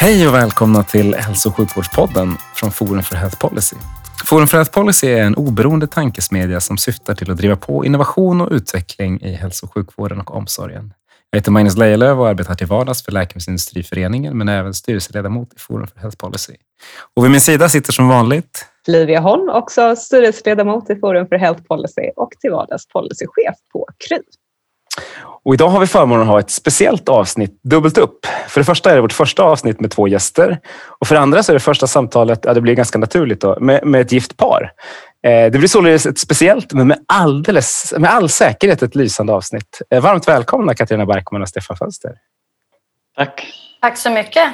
Hej och välkomna till Hälso och sjukvårdspodden från Forum för Health Policy. Forum för Health Policy är en oberoende tankesmedja som syftar till att driva på innovation och utveckling i hälso och sjukvården och omsorgen. Jag heter Magnus Lejelöw och arbetar till vardags för Läkemedelsindustriföreningen men är även styrelseledamot i Forum för Health Policy. Och vid min sida sitter som vanligt Livia Holm, också styrelseledamot i Forum för Health Policy och till vardags policychef på KRY. Och idag har vi förmånen att ha ett speciellt avsnitt dubbelt upp. För det första är det vårt första avsnitt med två gäster och för det andra så är det första samtalet, ja, det blir ganska naturligt då, med, med ett gift par. Eh, det blir således ett speciellt, men med, alldeles, med all säkerhet ett lysande avsnitt. Eh, varmt välkomna Katarina Barkman och Stefan Fönster. Tack. Tack så mycket.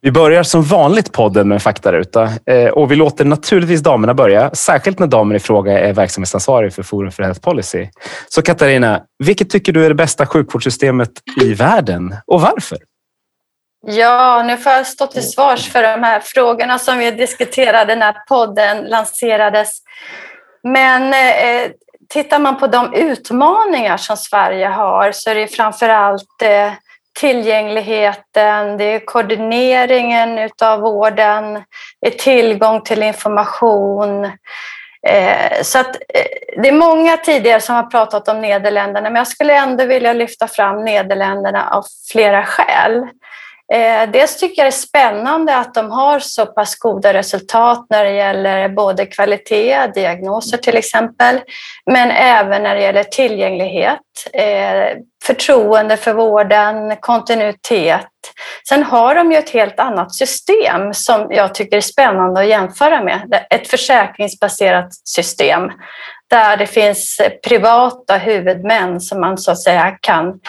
Vi börjar som vanligt podden med en faktaruta eh, och vi låter naturligtvis damerna börja, särskilt när damen i fråga är verksamhetsansvarig för Forum för Health Policy. Så Katarina, vilket tycker du är det bästa sjukvårdssystemet i världen och varför? Ja, nu får jag stå till svars för de här frågorna som vi diskuterade när podden lanserades. Men eh, tittar man på de utmaningar som Sverige har så är det framför allt eh, tillgängligheten, det är koordineringen utav vården, det är tillgång till information. Eh, så att, eh, det är många tidigare som har pratat om Nederländerna men jag skulle ändå vilja lyfta fram Nederländerna av flera skäl. Eh, dels tycker jag det är spännande att de har så pass goda resultat när det gäller både kvalitet, diagnoser till exempel, men även när det gäller tillgänglighet, eh, förtroende för vården, kontinuitet. Sen har de ju ett helt annat system som jag tycker är spännande att jämföra med. Ett försäkringsbaserat system där det finns privata huvudmän som man så att säga kan,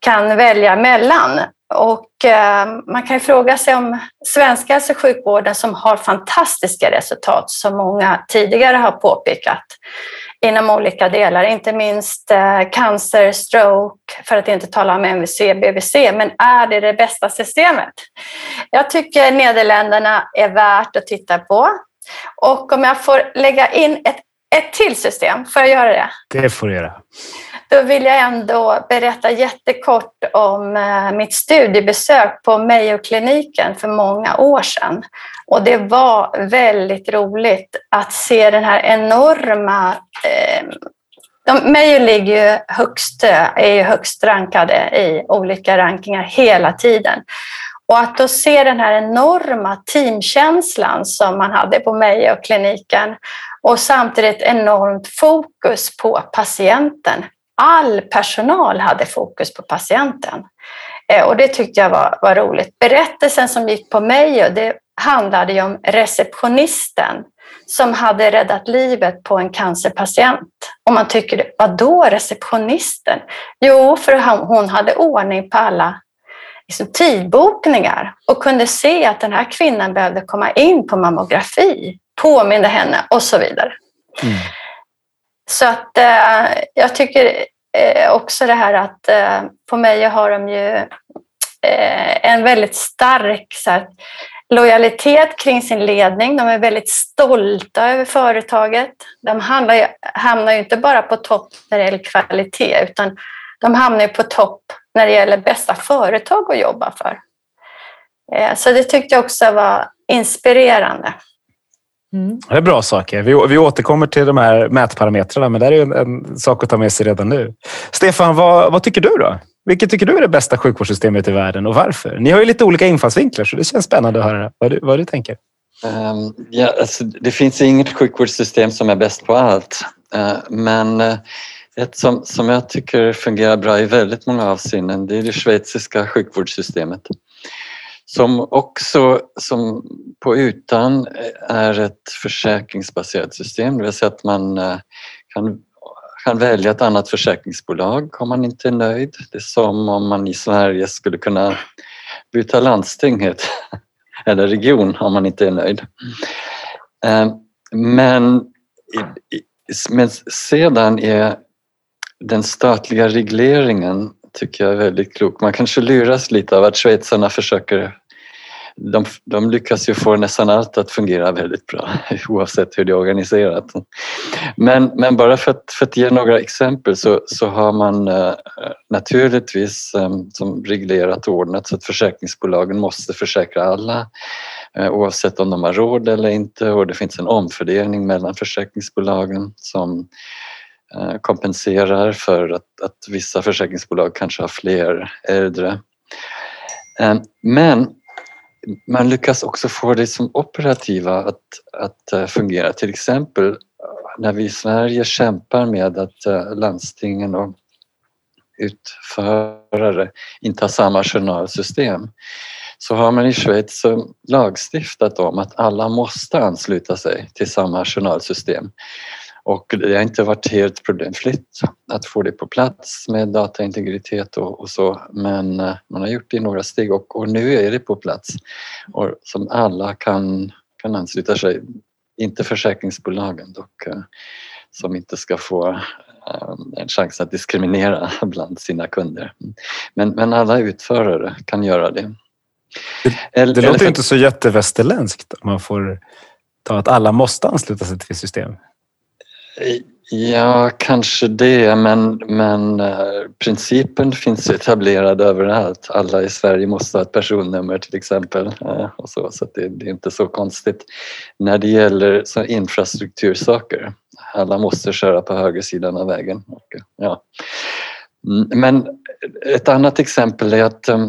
kan välja mellan. Och Eh, man kan fråga sig om svenska hälso och sjukvården som har fantastiska resultat som många tidigare har påpekat inom olika delar, inte minst eh, cancer, stroke, för att inte tala om MVC, BVC, men är det det bästa systemet? Jag tycker Nederländerna är värt att titta på. Och om jag får lägga in ett, ett till system, får jag göra det? Det får du göra. Då vill jag ändå berätta jättekort om eh, mitt studiebesök på Mayo-kliniken för många år sedan. Och det var väldigt roligt att se den här enorma... Eh, de, Mayo ligger ju högst, är ju högst rankade i olika rankingar hela tiden. Och att då se den här enorma teamkänslan som man hade på Mayo-kliniken och samtidigt enormt fokus på patienten all personal hade fokus på patienten. Eh, och det tyckte jag var, var roligt. Berättelsen som gick på mig och det handlade ju om receptionisten som hade räddat livet på en cancerpatient. Och man tycker, vad då receptionisten? Jo, för hon hade ordning på alla liksom, tidbokningar och kunde se att den här kvinnan behövde komma in på mammografi, påminde henne och så vidare. Mm. Så att eh, jag tycker eh, också det här att eh, på mig har de ju eh, en väldigt stark så här, lojalitet kring sin ledning. De är väldigt stolta över företaget. De hamnar ju, hamnar ju inte bara på topp när det gäller kvalitet utan de hamnar ju på topp när det gäller bästa företag att jobba för. Eh, så det tyckte jag också var inspirerande. Mm. Det är bra saker. Vi, vi återkommer till de här mätparametrarna, men det är en, en sak att ta med sig redan nu. Stefan, vad, vad tycker du då? Vilket tycker du är det bästa sjukvårdssystemet i världen och varför? Ni har ju lite olika infallsvinklar, så det känns spännande att höra vad du, vad du tänker. Um, ja, alltså, det finns inget sjukvårdssystem som är bäst på allt, uh, men uh, ett som, som jag tycker fungerar bra i väldigt många avseenden, det är det schweiziska sjukvårdssystemet som också som på ytan eh, är ett försäkringsbaserat system, det vill säga att man eh, kan, kan välja ett annat försäkringsbolag om man inte är nöjd. Det är som om man i Sverige skulle kunna byta landsting eller region om man inte är nöjd. Eh, men, men sedan är den statliga regleringen tycker jag är väldigt klok. Man kanske luras lite av att schweizarna försöker de, de lyckas ju få nästan allt att fungera väldigt bra oavsett hur det är organiserat. Men, men bara för att, för att ge några exempel så, så har man eh, naturligtvis eh, som reglerat och ordnat så att försäkringsbolagen måste försäkra alla eh, oavsett om de har råd eller inte och det finns en omfördelning mellan försäkringsbolagen som eh, kompenserar för att, att vissa försäkringsbolag kanske har fler äldre. Eh, men man lyckas också få det som operativa att, att eh, fungera. Till exempel eh, när vi i Sverige kämpar med att eh, landstingen och utförare inte har samma journalsystem så har man i Schweiz lagstiftat om att alla måste ansluta sig till samma journalsystem. Och det har inte varit helt problemfritt att få det på plats med dataintegritet och, och så men eh, man har gjort det i några steg och, och nu är det på plats och som alla kan, kan ansluta sig. Inte försäkringsbolagen dock eh, som inte ska få eh, en chans att diskriminera bland sina kunder. Men, men alla utförare kan göra det. Det, det låter för... inte så jättevästerländskt om man får ta att alla måste ansluta sig till system. Ja, kanske det, men, men eh, principen finns etablerad överallt. Alla i Sverige måste ha ett personnummer till exempel. Eh, och så så det, det, är inte så konstigt. När det gäller så infrastruktursaker, alla måste köra på högersidan av vägen. Ja. Mm, men ett annat exempel är att, eh,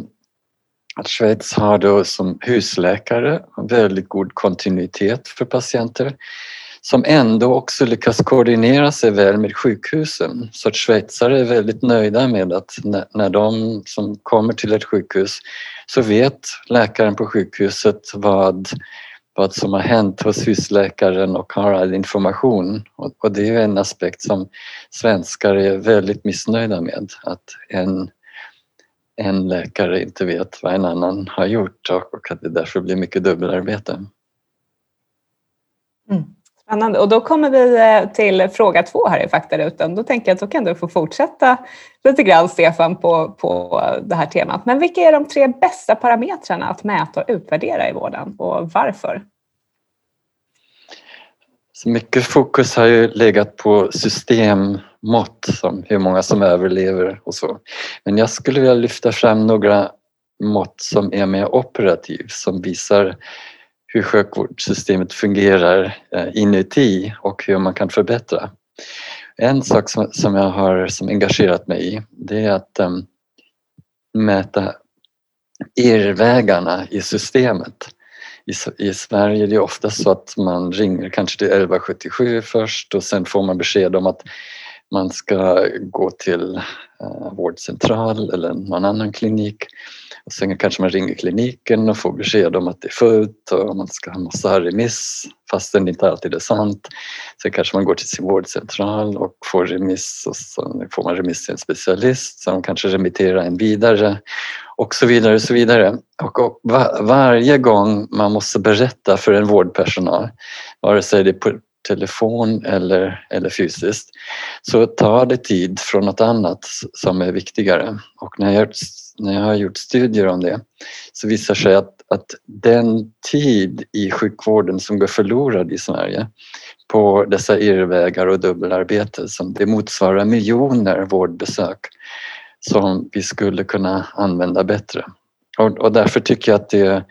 att Schweiz har då som husläkare väldigt god kontinuitet för patienter som ändå också lyckas koordinera sig väl med sjukhusen. Så att schweizare är väldigt nöjda med att när de som kommer till ett sjukhus så vet läkaren på sjukhuset vad, vad som har hänt hos husläkaren och har all information. Och det är en aspekt som svenskar är väldigt missnöjda med, att en en läkare inte vet vad en annan har gjort och att det därför blir mycket dubbelarbete. Spännande. Och då kommer vi eh, till fråga två här i faktarutan. Då tänker jag att då kan du få fortsätta lite grann Stefan på, på det här temat. Men vilka är de tre bästa parametrarna att mäta och utvärdera i vården och varför? Så mycket fokus har ju legat på systemmått som hur många som överlever och så. Men jag skulle vilja lyfta fram några mått som är mer operativ som visar hur sjukvårdssystemet fungerar eh, inuti och hur man kan förbättra. En sak som, jag har som engagerat mig i det är att um, mäta irrvägarna i systemet. I, I Sverige är det ofta så att man ringer kanske till 1177 först och sen får man besked om att man ska gå till eh, vårdcentral eller någon annan klinik och sen kanske man ringer kliniken och får besked om att det är fullt och man ska, måste ha remiss fastän det inte alltid är sant. Sen kanske man går till sin vårdcentral och får remiss och sen får man remiss till en specialist som kanske remitterar en vidare och så vidare och så vidare. Och, och var, varje gång man måste berätta för en vårdpersonal, vare sig det är telefon eller, eller fysiskt, så tar det tid från något annat som är viktigare. Och när jag när jag har gjort studier om det så visar sig att, att den tid i sjukvården som går förlorad i Sverige på dessa irrvägar och dubbelarbete, som det motsvarar miljoner vårdbesök som vi skulle kunna använda bättre. Och, och därför tycker jag att det,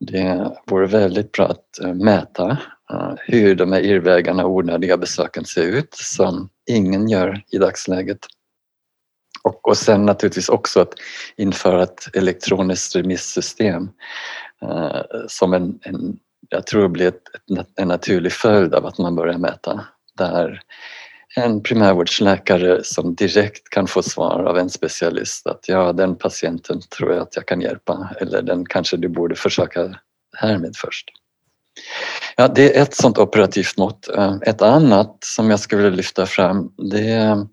det vore väldigt bra att eh, mäta Eh, hur de här irrvägarna och onödiga besöken ser ut som ingen gör i dagsläget. Och, och sen naturligtvis också att införa ett elektroniskt remissystem eh, som en, en, jag tror blir ett, ett, en naturlig följd av att man börjar mäta. Där en primärvårdsläkare som direkt kan få svar av en specialist att ja, den patienten tror jag att jag kan hjälpa eller den kanske du borde försöka härmed först. Ja, det är ett sådant operativt mått. Eh, ett annat som jag skulle vilja lyfta fram det är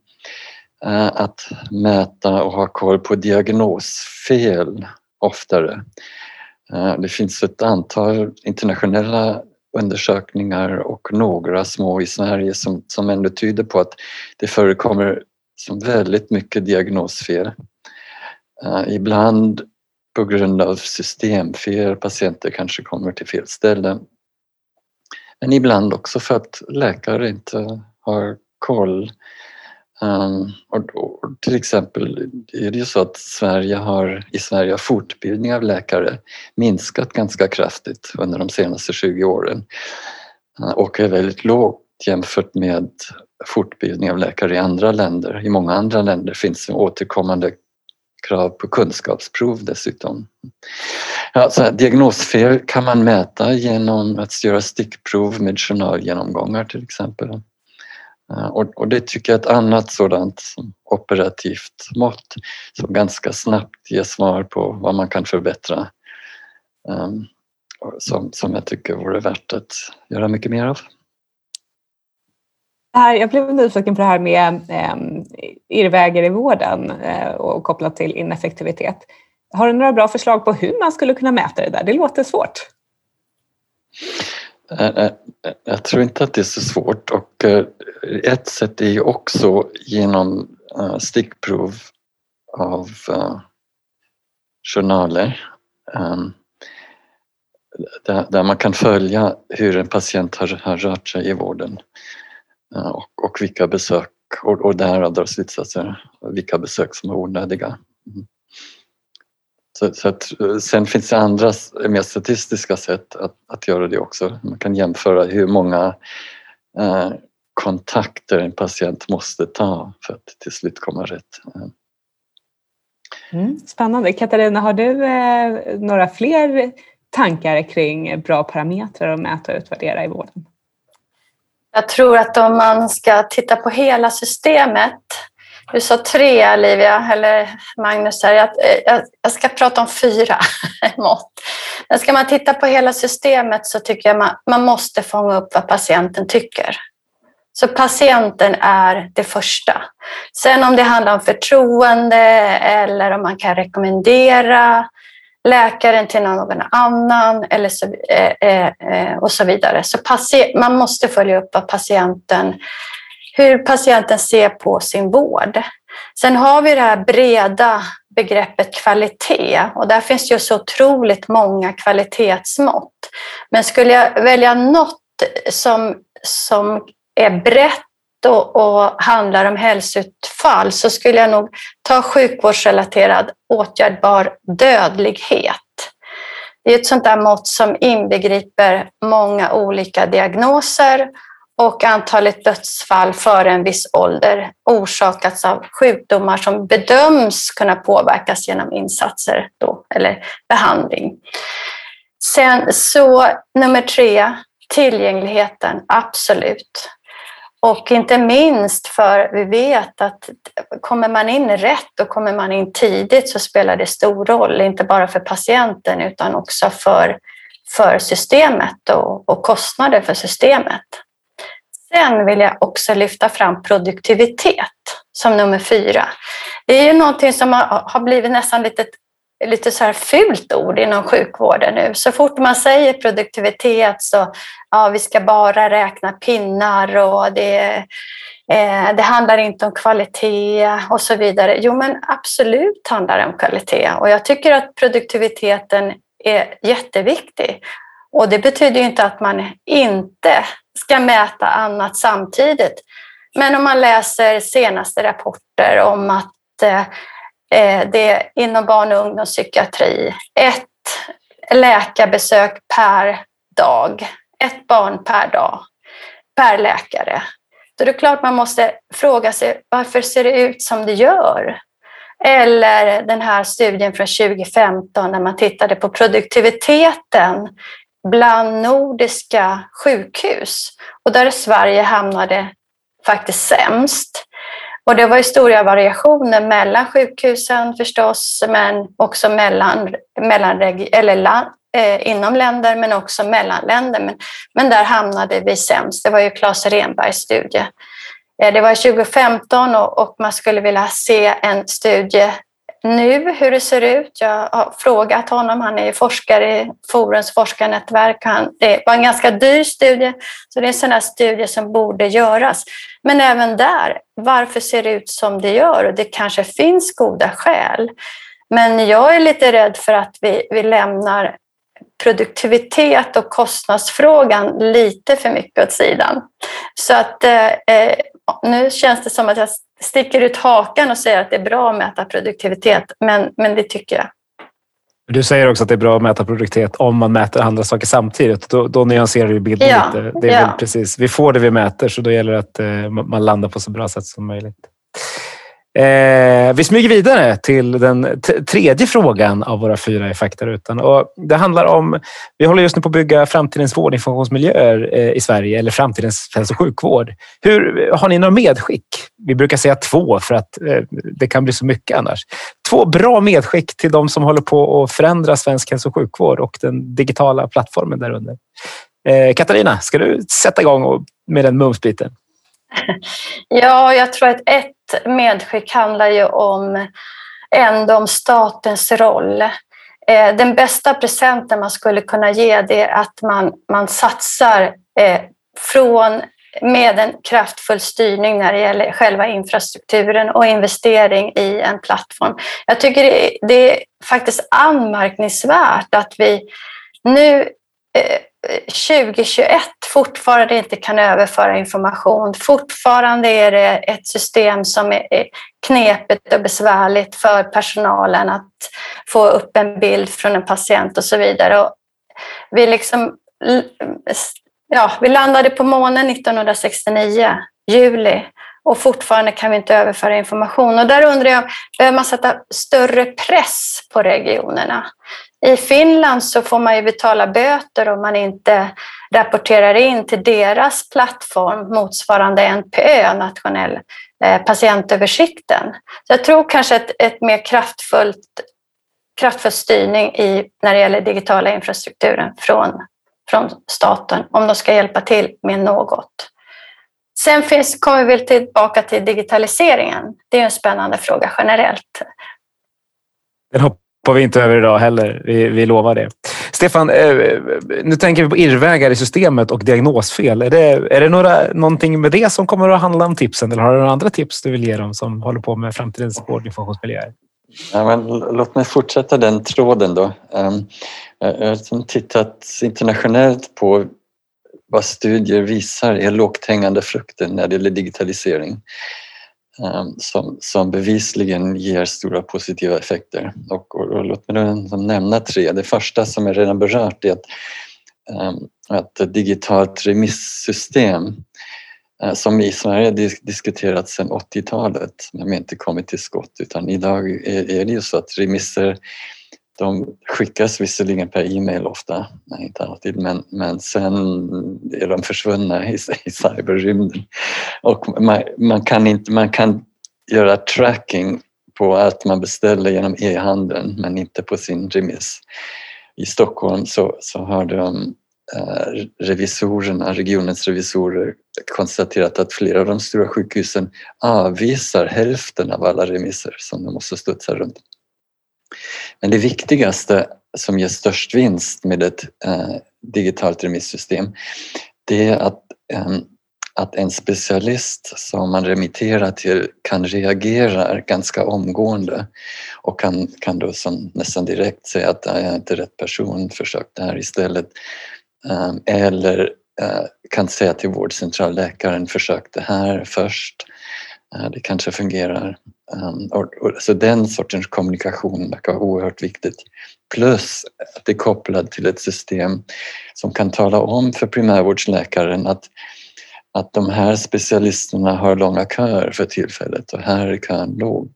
eh, att mäta och ha koll på diagnosfel oftare. Eh, det finns ett antal internationella undersökningar och några små i Sverige som, som ändå tyder på att det förekommer som väldigt mycket diagnosfel. Ibland på grund av systemfel, patienter kanske kommer till fel ställen. Men ibland också för att läkare inte har koll. Um, och, och, till exempel är det ju så att Sverige har, i Sverige har fortbildning av läkare minskat ganska kraftigt under de senaste 20 åren uh, och är väldigt lågt jämfört med fortbildning av läkare i andra länder. I många andra länder finns det återkommande krav på kunskapsprov dessutom. Ja, så här, diagnosfel kan man mäta genom att göra stickprov med journalgenomgångar till exempel. Eh, och, och det tycker jag är ett annat sådant operativt mått som ganska snabbt ger svar på vad man kan förbättra. Um, som, som jag tycker vore värt att göra mycket mer av. Här, jag blev nyfiken på det här med eh, irrvägar i vården eh, och kopplat till ineffektivitet. Har du några bra förslag på hur man skulle kunna mäta det där? Det låter svårt. Eh, eh, eh, jag tror inte att det är så svårt och ett sätt är ju också genom stickprov av journaler ehm, där man kan följa hur en patient har rört sig i vården. Eh, och, och vilka besök och, och där drar slutsatser vilka besök som är onödiga. Mm. Så, så att, eh, sen finns det andra mer statistiska sätt att, att göra det också. Man kan jämföra hur många eh, kontakter en patient måste ta för att till slut komma rätt. Mm, mm spännande. Katarina, har du eh, några fler tankar kring bra parametrar att mäta och utvärdera i vården? Jag tror att om man ska titta på hela systemet, du sa tre Olivia, eller Magnus här, jag, eh, jag, jag ska prata om fyra mått. Men ska man titta på hela systemet så tycker jag man, man måste fånga upp vad patienten tycker. Så patienten är det första. Sen om det handlar om förtroende eller om man kan rekommendera läkaren till någon annan eller så, eh, eh, eh och så vidare. Så man måste följa upp vad patienten, hur patienten ser på sin vård. Sen har vi det här breda begreppet kvalitet och där finns det ju så otroligt många kvalitetsmått. Men skulle jag välja något som, som är brett och, och handlar om hälsoutfall så skulle jag nog ta sjukvårdsrelaterad åtgärdbar dödlighet. Det är ett sånt där mått som inbegriper många olika diagnoser och antalet dödsfall före en viss ålder orsakats av sjukdomar som bedöms kunna påverkas genom insatser då, eller behandling. Sen så nummer tre, tillgängligheten, absolut. Och inte minst för vi vet att kommer man in rätt och kommer man in tidigt så spelar det stor roll, inte bara för patienten utan också för, för systemet och, och kostnader för systemet. Sen vill jag också lyfta fram produktivitet som nummer fyra. Det är ju någonting som har blivit nästan lite lite så här fult ord inom sjukvården nu. Så fort man säger produktivitet så ja, vi ska bara räkna pinnar och det, eh, det handlar inte om kvalitet och så vidare. Jo, men absolut handlar det om kvalitet och jag tycker att produktiviteten är jätteviktig. Och det betyder inte att man inte ska mäta annat samtidigt. Men om man läser senaste rapporter om att eh, Eh, Eh, det är inom barn och ungdomspsykiatri ett läkarbesök per dag, ett barn per dag, per läkare. Då är det klart man måste fråga sig varför ser det ut som det gör? Eller den här studien från 2015 när man tittade på produktiviteten bland nordiska sjukhus och där Sverige hamnade faktiskt sämst. Och det var ju stora variationer mellan sjukhusen förstås, men också mellan, mellan eller land, eh, inom länder, men också mellan länder. Men, men där hamnade vi sämst. Det var ju Claes Renbergs studie. Eh, det var 2015 och, och, man skulle vilja se en studie nu hur det ser ut. Jag har frågat honom, han är forskare i Forums forskarnätverk. Han, det var en ganska dyr studie, så det är en sån här studie som borde göras. Men även där, varför ser det ut som det gör? Och det kanske finns goda skäl. Men jag är lite rädd för att vi, vi lämnar produktivitet och kostnadsfrågan lite för mycket åt sidan. Så att eh, eh nu känns det som att jag sticker ut hakan och säger att det är bra att mäta produktivitet, men, men det tycker jag. Du säger också att det är bra att mäta produktivitet om man mäter andra saker samtidigt. Då, då nyanserar du bilden ja, lite. Det är ja. precis, vi får det vi mäter, så då gäller det att eh, man landar på så bra sätt som möjligt. Eh, vi smyger vidare till den tredje frågan av våra fyra i faktarutan. Och det handlar om, vi håller just nu på att bygga framtidens vårdinformationsmiljöer eh, i Sverige, eller framtidens hälso och sjukvård. Hur, har ni några medskick? Vi brukar säga två för att eh, det kan bli så mycket annars. Två bra medskick till de som håller på att förändra svensk hälso och sjukvård och den digitala plattformen därunder. Eh, Katarina, ska du sätta igång med den mumsbiten? Ja, jag tror att ett medskick handlar ju om ändå om statens roll. Eh, den bästa presenten man skulle kunna ge det är att man, man satsar eh, från med en kraftfull styrning när det gäller själva infrastrukturen och investering i en plattform. Jag tycker det, det är faktiskt anmärkningsvärt att vi nu eh, 2021 fortfarande inte kan överföra information. Fortfarande är det ett system som är knepigt och besvärligt för personalen att få upp en bild från en patient och så vidare. Och vi, liksom, ja, vi landade på månen 1969, juli, och fortfarande kan vi inte överföra information. Och där undrar jag, behöver man sätta större press på regionerna? I Finland så får man ju betala böter om man inte rapporterar in till deras plattform motsvarande NPÖ, nationell eh, patientöversikten. Så jag tror kanske ett, ett mer kraftfullt, kraftfull styrning i, när det gäller digitala infrastrukturen från, från staten om de ska hjälpa till med något. Sen finns, kommer vi tillbaka till digitaliseringen. Det är en spännande fråga generellt. Den hoppar vi inte över idag heller. Vi, vi lovar det. Stefan, eh, nu tänker vi på irrvägar i systemet och diagnosfel. Är det, är det några, någonting med det som kommer att handla om tipsen eller har du några andra tips du vill ge dem som håller på med framtidens vårdinformationsmiljöer? Ja, men låt mig fortsätta den tråden då. Ehm, eh, jag har liksom tittat internationellt på vad studier visar är lågt hängande frukter när det gäller digitalisering. Eh, som, som bevisligen ger stora positiva effekter. Och, och, och låt mig då liksom nämna tre. Det första som jag redan berört är att, eh, att ett digitalt remissystem eh, som i Sverige diskuterats sedan 80-talet men vi har inte kommit till skott utan idag är, är det ju så att remisser de skickas visserligen per e-mail ofta, nej inte alltid, men, men sen är de försvunna i, i cyberrymden. Och man, man, kan inte, man kan göra tracking på allt man beställer genom e-handeln men inte på sin remiss. I Stockholm så, så har de eh, revisorerna, regionens revisorer konstaterat att flera av de stora sjukhusen avvisar hälften av alla remisser som de måste studsa runt. Men det viktigaste som ger störst vinst med ett eh, digitalt remissystem det är att, eh, att en specialist som man remitterar till kan reagera ganska omgående och kan, kan då som nästan direkt säga att jag är inte rätt person, försök det här istället. Eh, eller eh, kan säga till vårdcentralläkaren, försök det här först. Eh, det kanske fungerar. Ehm, så den sortens kommunikation verkar vara oerhört viktigt. Plus att det är kopplat till ett system som kan tala om för primärvårdsläkaren att, att de här specialisterna har långa köer för tillfället och här är kön låg.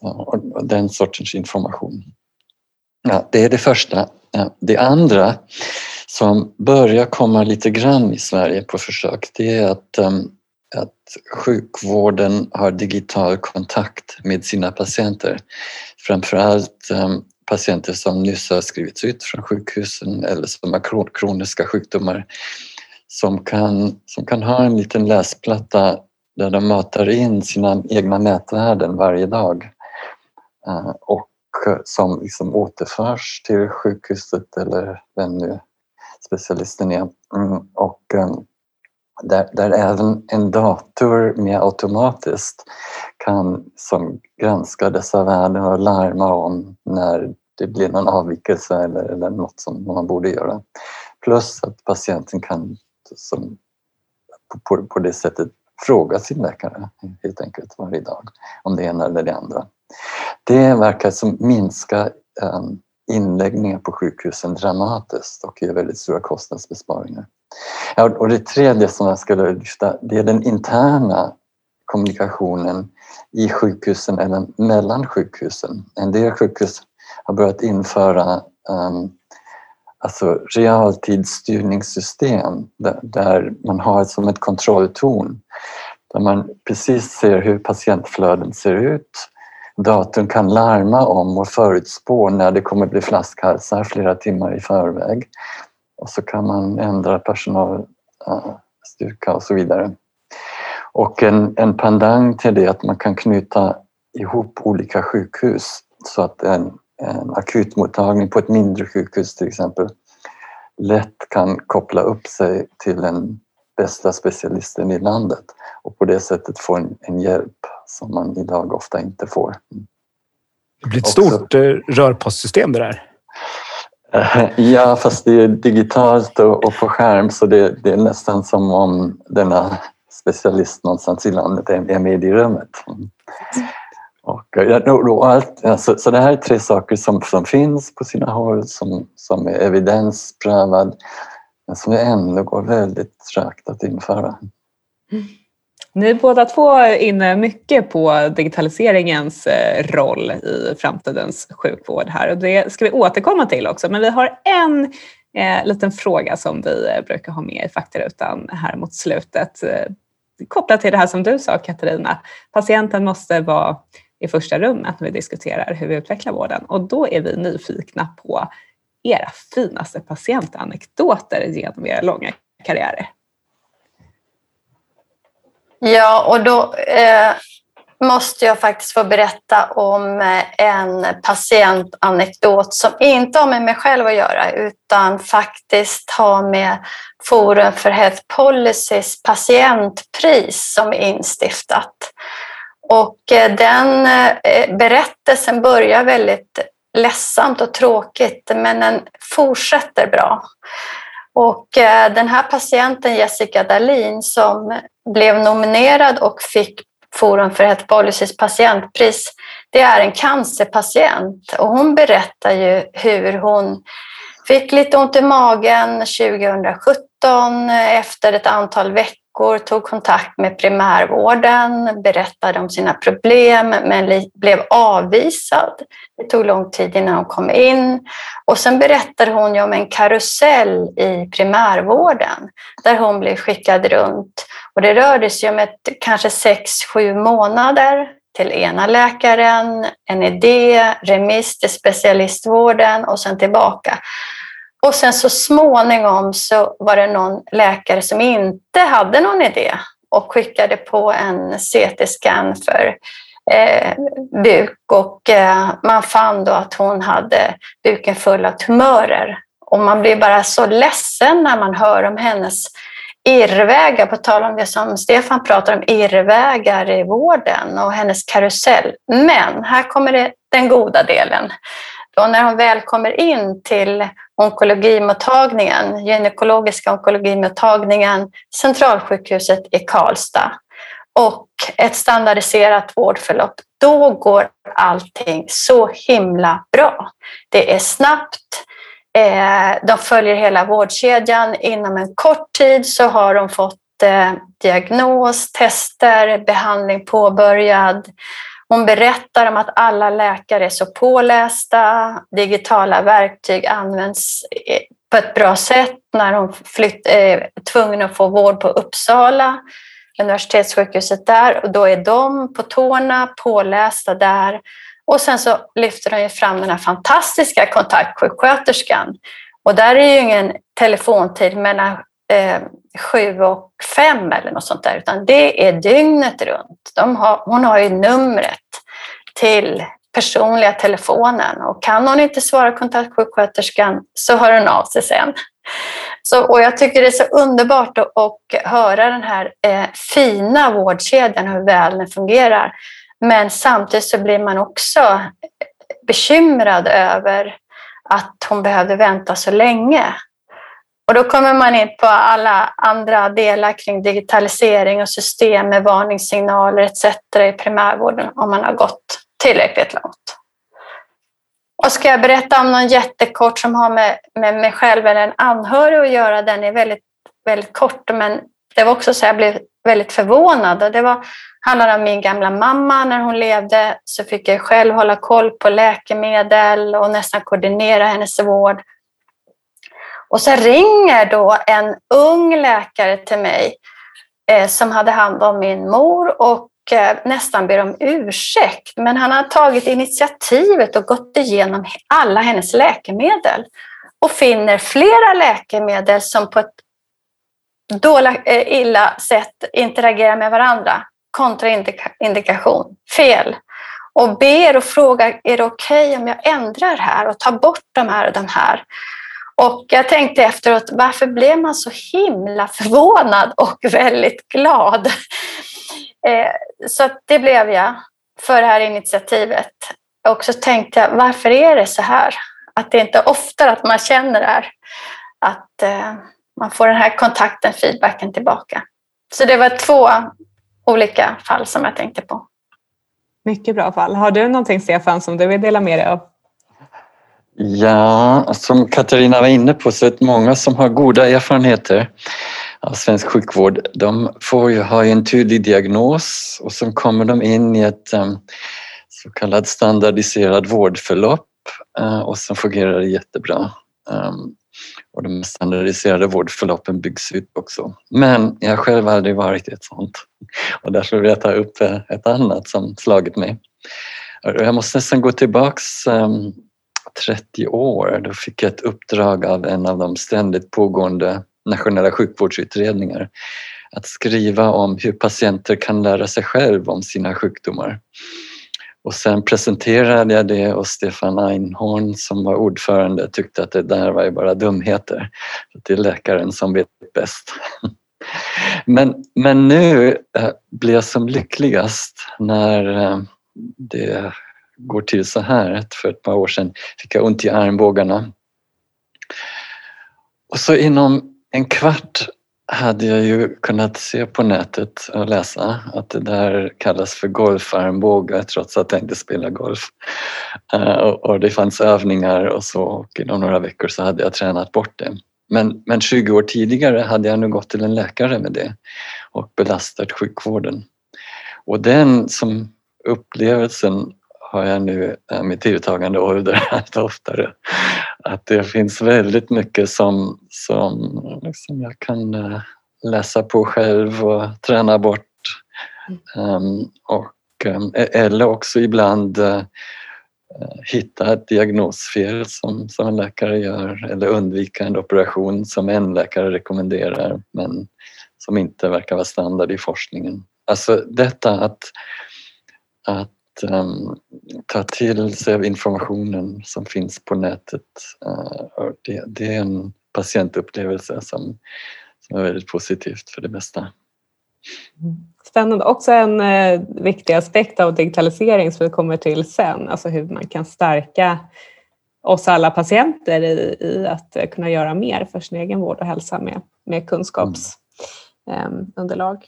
Och den sortens information. Ja, det är det första. Det andra som börjar komma lite grann i Sverige på försök det är att ehm, att sjukvården har digital kontakt med sina patienter. Framförallt ehm, patienter som nyss har skrivits ut från sjukhusen eller som har kroniska sjukdomar som kan, som kan ha en liten läsplatta där de matar in sina egna nätvärden varje dag. Eh, och eh, som liksom återförs till sjukhuset eller vem nu specialisten är. Mm, och ehm, där, där även en dator mer automatiskt kan som granska dessa värden och larma om när det blir någon avvikelse eller, eller något som man borde göra. Plus att patienten kan som, på, på det sättet fråga sin läkare helt enkelt varje dag om det ena eller det andra. Det verkar som minska um, inläggningar på sjukhusen dramatiskt och ger väldigt stora kostnadsbesparingar. Ja, och det tredje som jag skulle lyfta det är den interna kommunikationen i sjukhusen eller mellan sjukhusen. En del sjukhus har börjat införa um, alltså realtidsstyrningssystem där, där man har som ett kontrolltorn där man precis ser hur patientflöden ser ut. Datorn kan larma om och förutspå när det kommer bli flaskhalsar flera timmar i förväg. Och så kan man ändra personalstyrka och så vidare. Och en, en pandang till det är att man kan knyta ihop olika sjukhus så att en, en akutmottagning på ett mindre sjukhus till exempel lätt kan koppla upp sig till den bästa specialisten i landet och på det sättet få en, en hjälp som man idag ofta inte får. Det blir ett stort eh, rörpostsystem det där. Ja, fast det är digitalt och, på skärm så det, det, är nästan som om denna specialist någonstans i landet är med i rummet. Och, och allt, alltså, så det här är tre saker som, som finns på sina håll, som, som är evidensprövad, men som ändå går väldigt trögt att införa. Mm. Ni är båda två inne mycket på digitaliseringens eh, roll i framtidens sjukvård här och det ska vi återkomma till också. Men vi har en eh, liten fråga som vi eh, brukar ha med i faktarutan här mot slutet. Eh, kopplat till det här som du sa Katarina, patienten måste vara i första rummet när vi diskuterar hur vi utvecklar vården och då är vi nyfikna på era finaste patientanekdoter genom era långa karriärer. Ja, och då eh, måste jag faktiskt få berätta om eh, en patientanekdot som inte har med mig själv att göra utan faktiskt har med Forum för Health Policys patientpris som är instiftat. Och eh, den eh, berättelsen börjar väldigt ledsamt och tråkigt men den fortsätter bra. Och eh, den här patienten, Jessica Dahlin, som blev nominerad och fick Forum för Health Policys patientpris, det är en cancerpatient. Och hon berättar ju hur hon fick lite ont i magen 2017 eh, efter ett antal veckor veckor, tog kontakt med primärvården, berättade om sina problem men blev avvisad. Det tog lång tid innan hon kom in. Och sen berättade hon om en karusell i primärvården där hon blev skickad runt. Och det rörde sig om ett, kanske sex, sju månader till ena läkaren, en idé, remiss till specialistvården och sen tillbaka. Och sen så småningom så var det någon läkare som inte hade någon idé och skickade på en CT-scan för eh, buk och eh, man fann då att hon hade buken full av tumörer. Och man blir bara så ledsen när man hör om hennes irrvägar, på tal om det som Stefan pratar om, irrvägar i vården och hennes karusell. Men här kommer det, den goda delen. Och när hon väl kommer in till onkologimottagningen, gynekologiska onkologimottagningen, Centralsjukhuset i Karlstad och ett standardiserat vårdförlopp, då går allting så himla bra. Det är snabbt, eh, de följer hela vårdkedjan. Inom en kort tid så har de fått eh, diagnos, tester, behandling påbörjad. Hon berättar om att alla läkare är så pålästa, digitala verktyg används eh, på ett bra sätt när hon flytt, är tvungen att få vård på Uppsala, universitetssjukhuset där, och då är de på tårna, pålästa där. Och sen så lyfter de fram den här fantastiska kontaktsjuksköterskan. Och där är ju ingen telefontid mellan eh, sju och fem eller något sånt där, utan det är dygnet runt. De har, hon har ju numret till personliga telefonen och kan hon inte svara kontaktsjuksköterskan så hör hon av sig sen. Så, och jag tycker det är så underbart att, att höra den här eh, fina vårdkedjan, hur väl den fungerar. Men samtidigt så blir man också eh, bekymrad över att hon behövde vänta så länge. Och då kommer man in på alla andra delar kring digitalisering och system med varningssignaler etc. i primärvården om man har gått tillräckligt långt. Och ska jag berätta om någon jättekort som har med, med mig själv eller en anhörig att göra, den är väldigt, väldigt kort, men det var också så jag blev väldigt förvånad. Och det var, handlade om min gamla mamma. När hon levde så fick jag själv hålla koll på läkemedel och nästan koordinera hennes vård. Och så ringer då en ung läkare till mig eh, som hade hand om min mor och eh, nästan ber om ursäkt. Men han har tagit initiativet och gått igenom alla hennes läkemedel och finner flera läkemedel som på ett dåligt, eh, illa sätt interagerar med varandra. Kontraindikation, fel. Och ber och frågar, är det okej okay om jag ändrar här och tar bort de här och den här? Och jag tänkte efteråt, varför blev man så himla förvånad och väldigt glad? Eh, så det blev jag för det här initiativet. Och så tänkte jag, varför är det så här? Att det inte är oftare att man känner det här. Att eh, man får den här kontakten, feedbacken tillbaka. Så det var två olika fall som jag tänkte på. Mycket bra fall. Har du någonting Stefan som du vill dela med dig av? Ja, som Katarina var inne på så är det många som har goda erfarenheter av svensk sjukvård. De får ju ha en tydlig diagnos och så kommer de in i ett eh, så kallat standardiserat vårdförlopp eh, och så fungerar det jättebra. Ehm, och de standardiserade vårdförloppen byggs ut också. Men jag har själv aldrig varit i ett sånt och därför vill jag ta upp eh, ett annat som slagit mig. Jag måste nästan gå tillbaks ehm, 30 år. Då fick jag ett uppdrag av en av de ständigt pågående nationella sjukvårdsutredningar att skriva om hur patienter kan lära sig själv om sina sjukdomar. Och sen presenterade jag det och Stefan Einhorn som var ordförande tyckte att det där var ju bara dumheter. Det är läkaren som vet bäst. Men, men nu eh, blir jag som lyckligast när eh, det går till så här. För ett par år sedan fick jag ont i armbågarna. Och så inom en kvart hade jag ju kunnat se på nätet och läsa att det där kallas för golfarmbågar trots att jag inte spelar golf. Eh, och det fanns övningar och så och inom några veckor så hade jag tränat bort det. Men, men 20 år tidigare hade jag nu gått till en läkare med det och belastat sjukvården. Och den som upplevelsen har jag nu eh, mitt med tilltagande ålder allt oftare. Att det finns väldigt mycket som, som liksom jag kan eh, läsa på själv och träna bort. Um, och, um, eller också ibland uh, hitta ett diagnosfel som, som en läkare gör eller undvika en operation som en läkare rekommenderar men som inte verkar vara standard i forskningen. Alltså detta att, att um, ta till sig av informationen som finns på nätet. Uh, det, det, är en patientupplevelse som, som är väldigt positivt för det mesta. Mm. Spännande. Också en eh, viktig aspekt av digitalisering som vi kommer till sen, alltså hur man kan stärka oss alla patienter i, i att eh, kunna göra mer för sin egen vård och hälsa med, med kunskapsunderlag. Mm.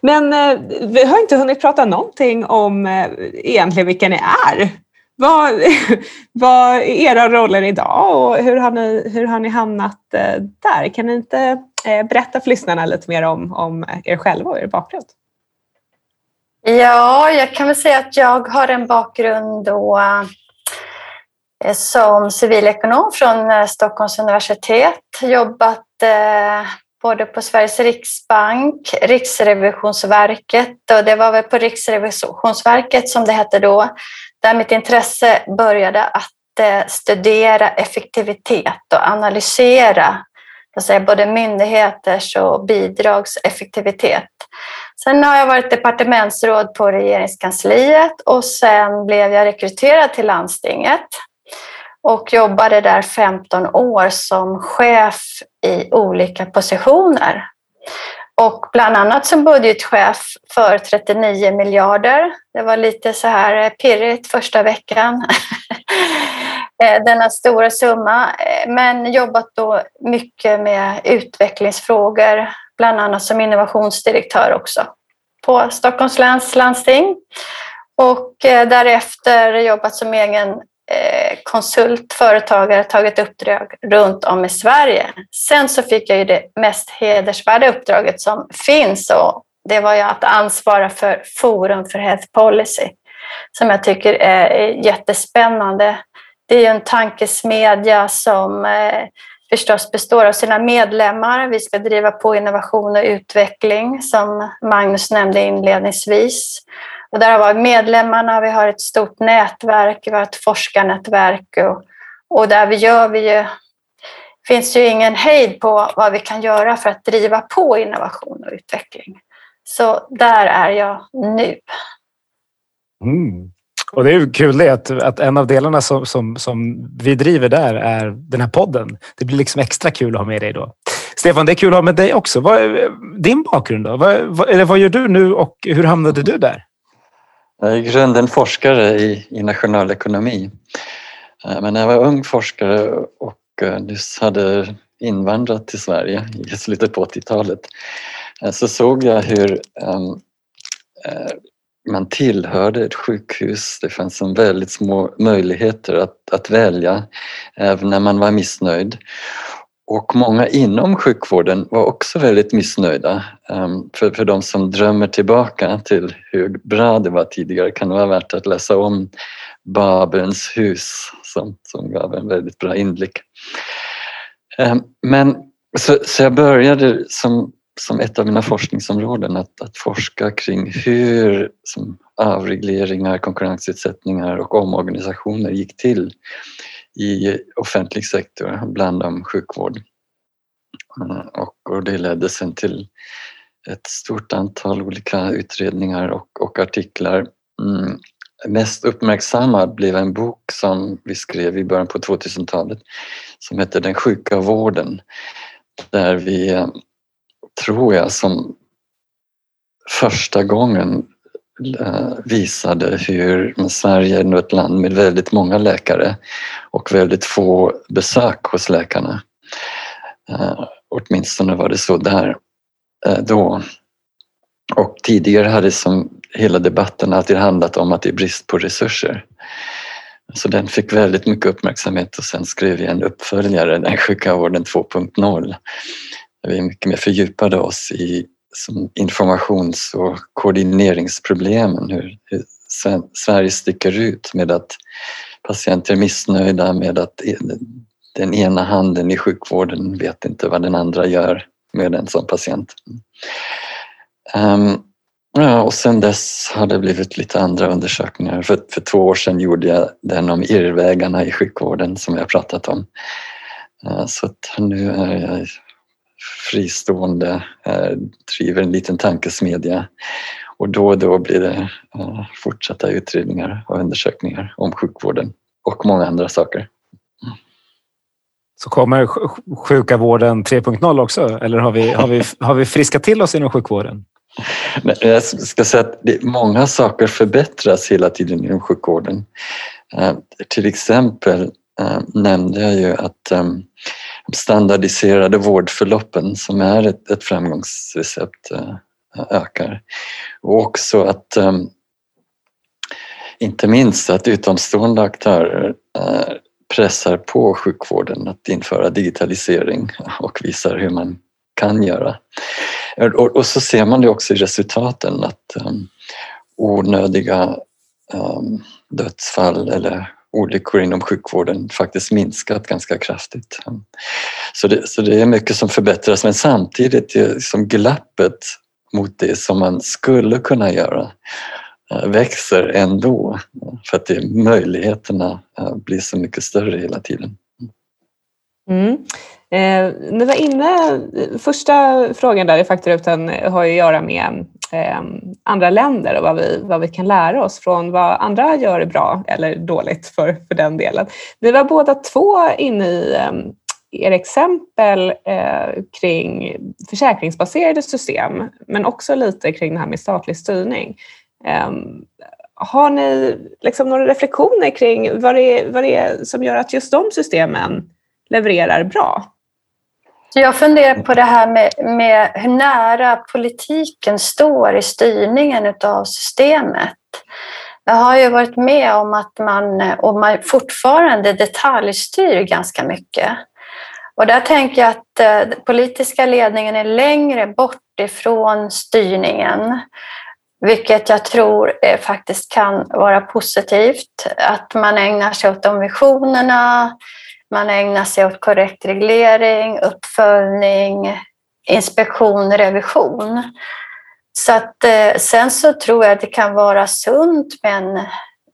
Men eh, vi har inte hunnit prata någonting om eh, egentligen vilka ni är. Vad, vad är era roller idag och hur har ni, hur har ni hamnat eh, där? Kan ni inte eh, berätta för lyssnarna lite mer om, om er själva och er bakgrund? Ja, jag kan väl säga att jag har en bakgrund då, eh, som civilekonom från eh, Stockholms universitet. Jobbat både på Sveriges riksbank, Riksrevisionsverket och det var väl på Riksrevisionsverket som det hette då, där mitt intresse började att eh, studera effektivitet och analysera säga, både myndigheters och bidrags effektivitet. Sen har jag varit departementsråd på regeringskansliet och sen blev jag rekryterad till landstinget och jobbade där 15 år som chef i olika positioner. Och bland annat som budgetchef för 39 miljarder. Det var lite så här pirrigt första veckan. Eh, denna stora summa. Eh, men jobbat då mycket med utvecklingsfrågor, bland annat som innovationsdirektör också på Stockholms läns landsting. Och eh, därefter jobbat som egen konsult, företagare, tagit uppdrag runt om i Sverige. Sen så fick jag ju det mest hedersvärda uppdraget som finns och det var ju att ansvara för Forum för Health Policy som jag tycker är jättespännande det är en tankesmedja som eh, förstås består av sina medlemmar. Vi ska driva på innovation och utveckling som Magnus nämnde inledningsvis. Och där har vi medlemmarna, vi har ett stort nätverk, vi har ett forskarnätverk och, och där vi gör vi ju finns ju ingen hejd på vad vi kan göra för att driva på innovation och utveckling. Så där är jag nu. Mm. Och det är ju kul det att, att en av delarna som, som, som vi driver där är den här podden. Det blir liksom extra kul att ha med dig då. Stefan, det är kul att ha med dig också. Vad, din bakgrund då? Vad, vad, eller vad gör du nu och hur hamnade du där? Jag är i grunden forskare i, i nationalekonomi. Eh, men när jag var ung forskare och eh, nyss hade invandrat till Sverige i slutet på 80-talet eh, så såg jag hur um, man tillhörde ett sjukhus. Det fanns en väldigt små möjligheter att, att välja även när man var missnöjd. Och många inom sjukvården var också väldigt missnöjda. Ehm, för, för de som drömmer tillbaka till hur bra det var tidigare kan det vara värt att läsa om Babens hus som, som gav en väldigt bra inblick. Ehm, men så, så jag började som som ett av mina forskningsområden att, att forska kring hur som avregleringar, konkurrensutsättningar och omorganisationer gick till i offentlig sektor, bland dem sjukvård. Eh, och, och det ledde sen till ett stort antal olika utredningar och, och artiklar. Mm. Mest uppmärksammad blev en bok som vi skrev i början på 2000-talet som heter Den sjuka vården där vi eh, tror jag, som första gången Eh, visade hur Sverige är ett land med väldigt många läkare och väldigt få besök hos läkarna. Uh, åtminstone var det så där uh, då. Och tidigare hade som hela debatten alltid handlat om att det är brist på resurser. Så den fick väldigt mycket uppmärksamhet och sen skrev jag en uppföljare, Den sjuka vården 2.0 vi mycket mer fördjupade oss i informations och koordineringsproblemen, hur, hur Sverige sticker ut med att patienter är missnöjda med att e-, den ena handen i sjukvården vet inte vad den andra gör med en som patient. Um, ja, och sen dess har det blivit lite andra undersökningar. För, för två år sedan gjorde jag den om irrvägarna i sjukvården som jag pratat om. Uh, så nu är jag fristående, eh, driver en liten tankesmedja och då och då blir det eh, fortsatta utredningar och undersökningar om sjukvården och många andra saker. Så kommer sjuka vården 3.0 också? Eller har vi, har, vi, har vi friskat till oss inom sjukvården? Jag ska säga att många saker förbättras hela tiden inom sjukvården. Eh, till exempel nämnde jag ju att standardiserade vårdförloppen som är ett, ett framgångsrecept eh, ökar. Och också att ehm, inte minst att utomstående aktörer eh, pressar på sjukvården att införa digitalisering och visar hur man kan göra. Eh, och, så ser man det också i resultaten att ehm, onödiga ehm, dödsfall eller olyckor inom sjukvården faktiskt minskat ganska kraftigt. Så det, så det är mycket som förbättras men samtidigt är som glappet mot det som man skulle kunna göra eh, växer ändå för att det, möjligheterna eh, blir så mycket större hela tiden. Mm. Eh, ni var inne, eh, första frågan där i faktarutan har ju att göra med eh, andra länder och vad vi, vad vi kan lära oss från vad andra gör bra eller dåligt för, för den delen. Vi var båda två inne i eh, er exempel eh, kring försäkringsbaserade system men också lite kring det här med statlig styrning. Eh, har ni liksom några reflektioner kring vad det, är, vad det är som gör att just de systemen levererar bra? Jag funderar på det här med, med hur nära politiken står i styrningen av systemet. Jag har ju varit med om att man, och man fortfarande detaljstyr ganska mycket. Och där tänker jag att eh, den politiska ledningen är längre bort ifrån styrningen. Vilket jag tror faktiskt kan vara positivt. Att man ägnar sig åt de visionerna, man ägnar sig åt korrekt reglering, uppföljning, inspektion, revision. Så att, eh, sen så tror jag att det kan vara sunt men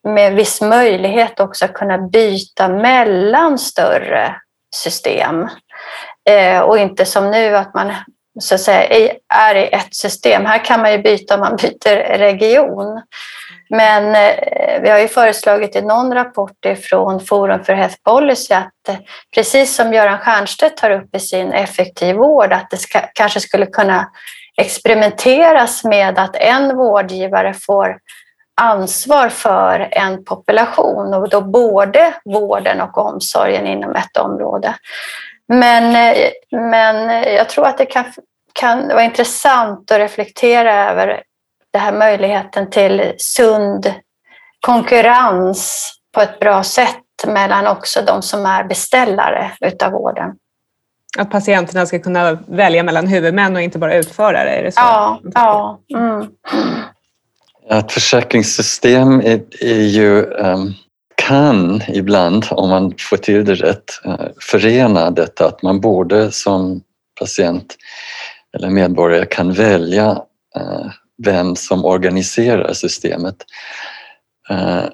med viss möjlighet också att kunna byta mellan större system. Eh, och inte som nu att man så att säga, är i ett system. Här kan man ju byta om man byter region. Men eh, vi har ju föreslagit i någon rapport från Forum för Health Policy att eh, precis som Göran Stiernstedt tar upp i sin effektiv vård att det ska, kanske skulle kunna experimenteras med att en vårdgivare får ansvar för en population och då både vården och omsorgen inom ett område. Men, eh, men jag tror att det kan, kan vara intressant att reflektera över den här möjligheten till sund konkurrens på ett bra sätt mellan också de som är beställare utav vården. Att patienterna ska kunna välja mellan huvudmän och inte bara utförare? Är det så? Ja. ja. Mm. Ett försäkringssystem är, är ju, um, kan ibland, om man får till det rätt, uh, förena detta att man både som patient eller medborgare kan välja uh, vem som organiserar systemet. Eh,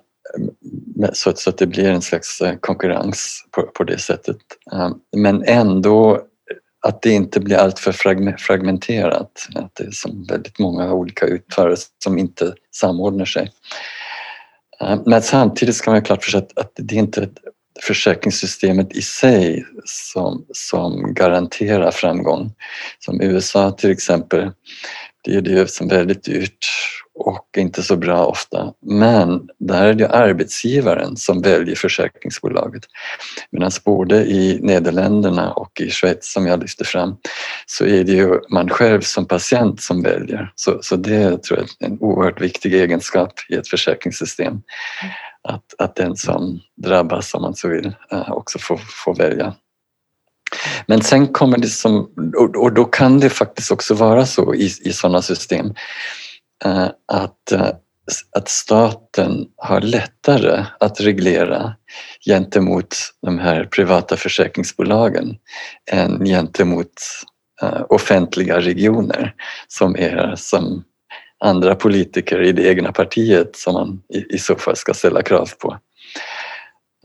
så, att det blir en slags eh, konkurrens på, det sättet. Eh, men ändå att det inte blir alltför fragmenterat. Att det är som väldigt många olika utförare som inte samordnar sig. Men samtidigt ska man ha klart för sig att, att det är inte försäkringssystemet i sig som, som garanterar framgång. Som USA till exempel, det är det som är väldigt dyrt och inte så bra ofta. Men där är det arbetsgivaren som väljer försäkringsbolaget. Medan både i Nederländerna och i Schweiz som jag lyfte fram så är det ju man själv som patient som väljer. Så, så det tror jag är en oerhört viktig egenskap i ett försäkringssystem. Att, att den som drabbas, om man så vill, eh, också får, får välja. Men sen kommer det som, och då kan det faktiskt också vara så i, i sådana system eh, att, eh, att staten har lättare att reglera gentemot de här privata försäkringsbolagen än gentemot eh, offentliga regioner som är som andra politiker i det egna partiet som man i, så fall ska ställa krav på.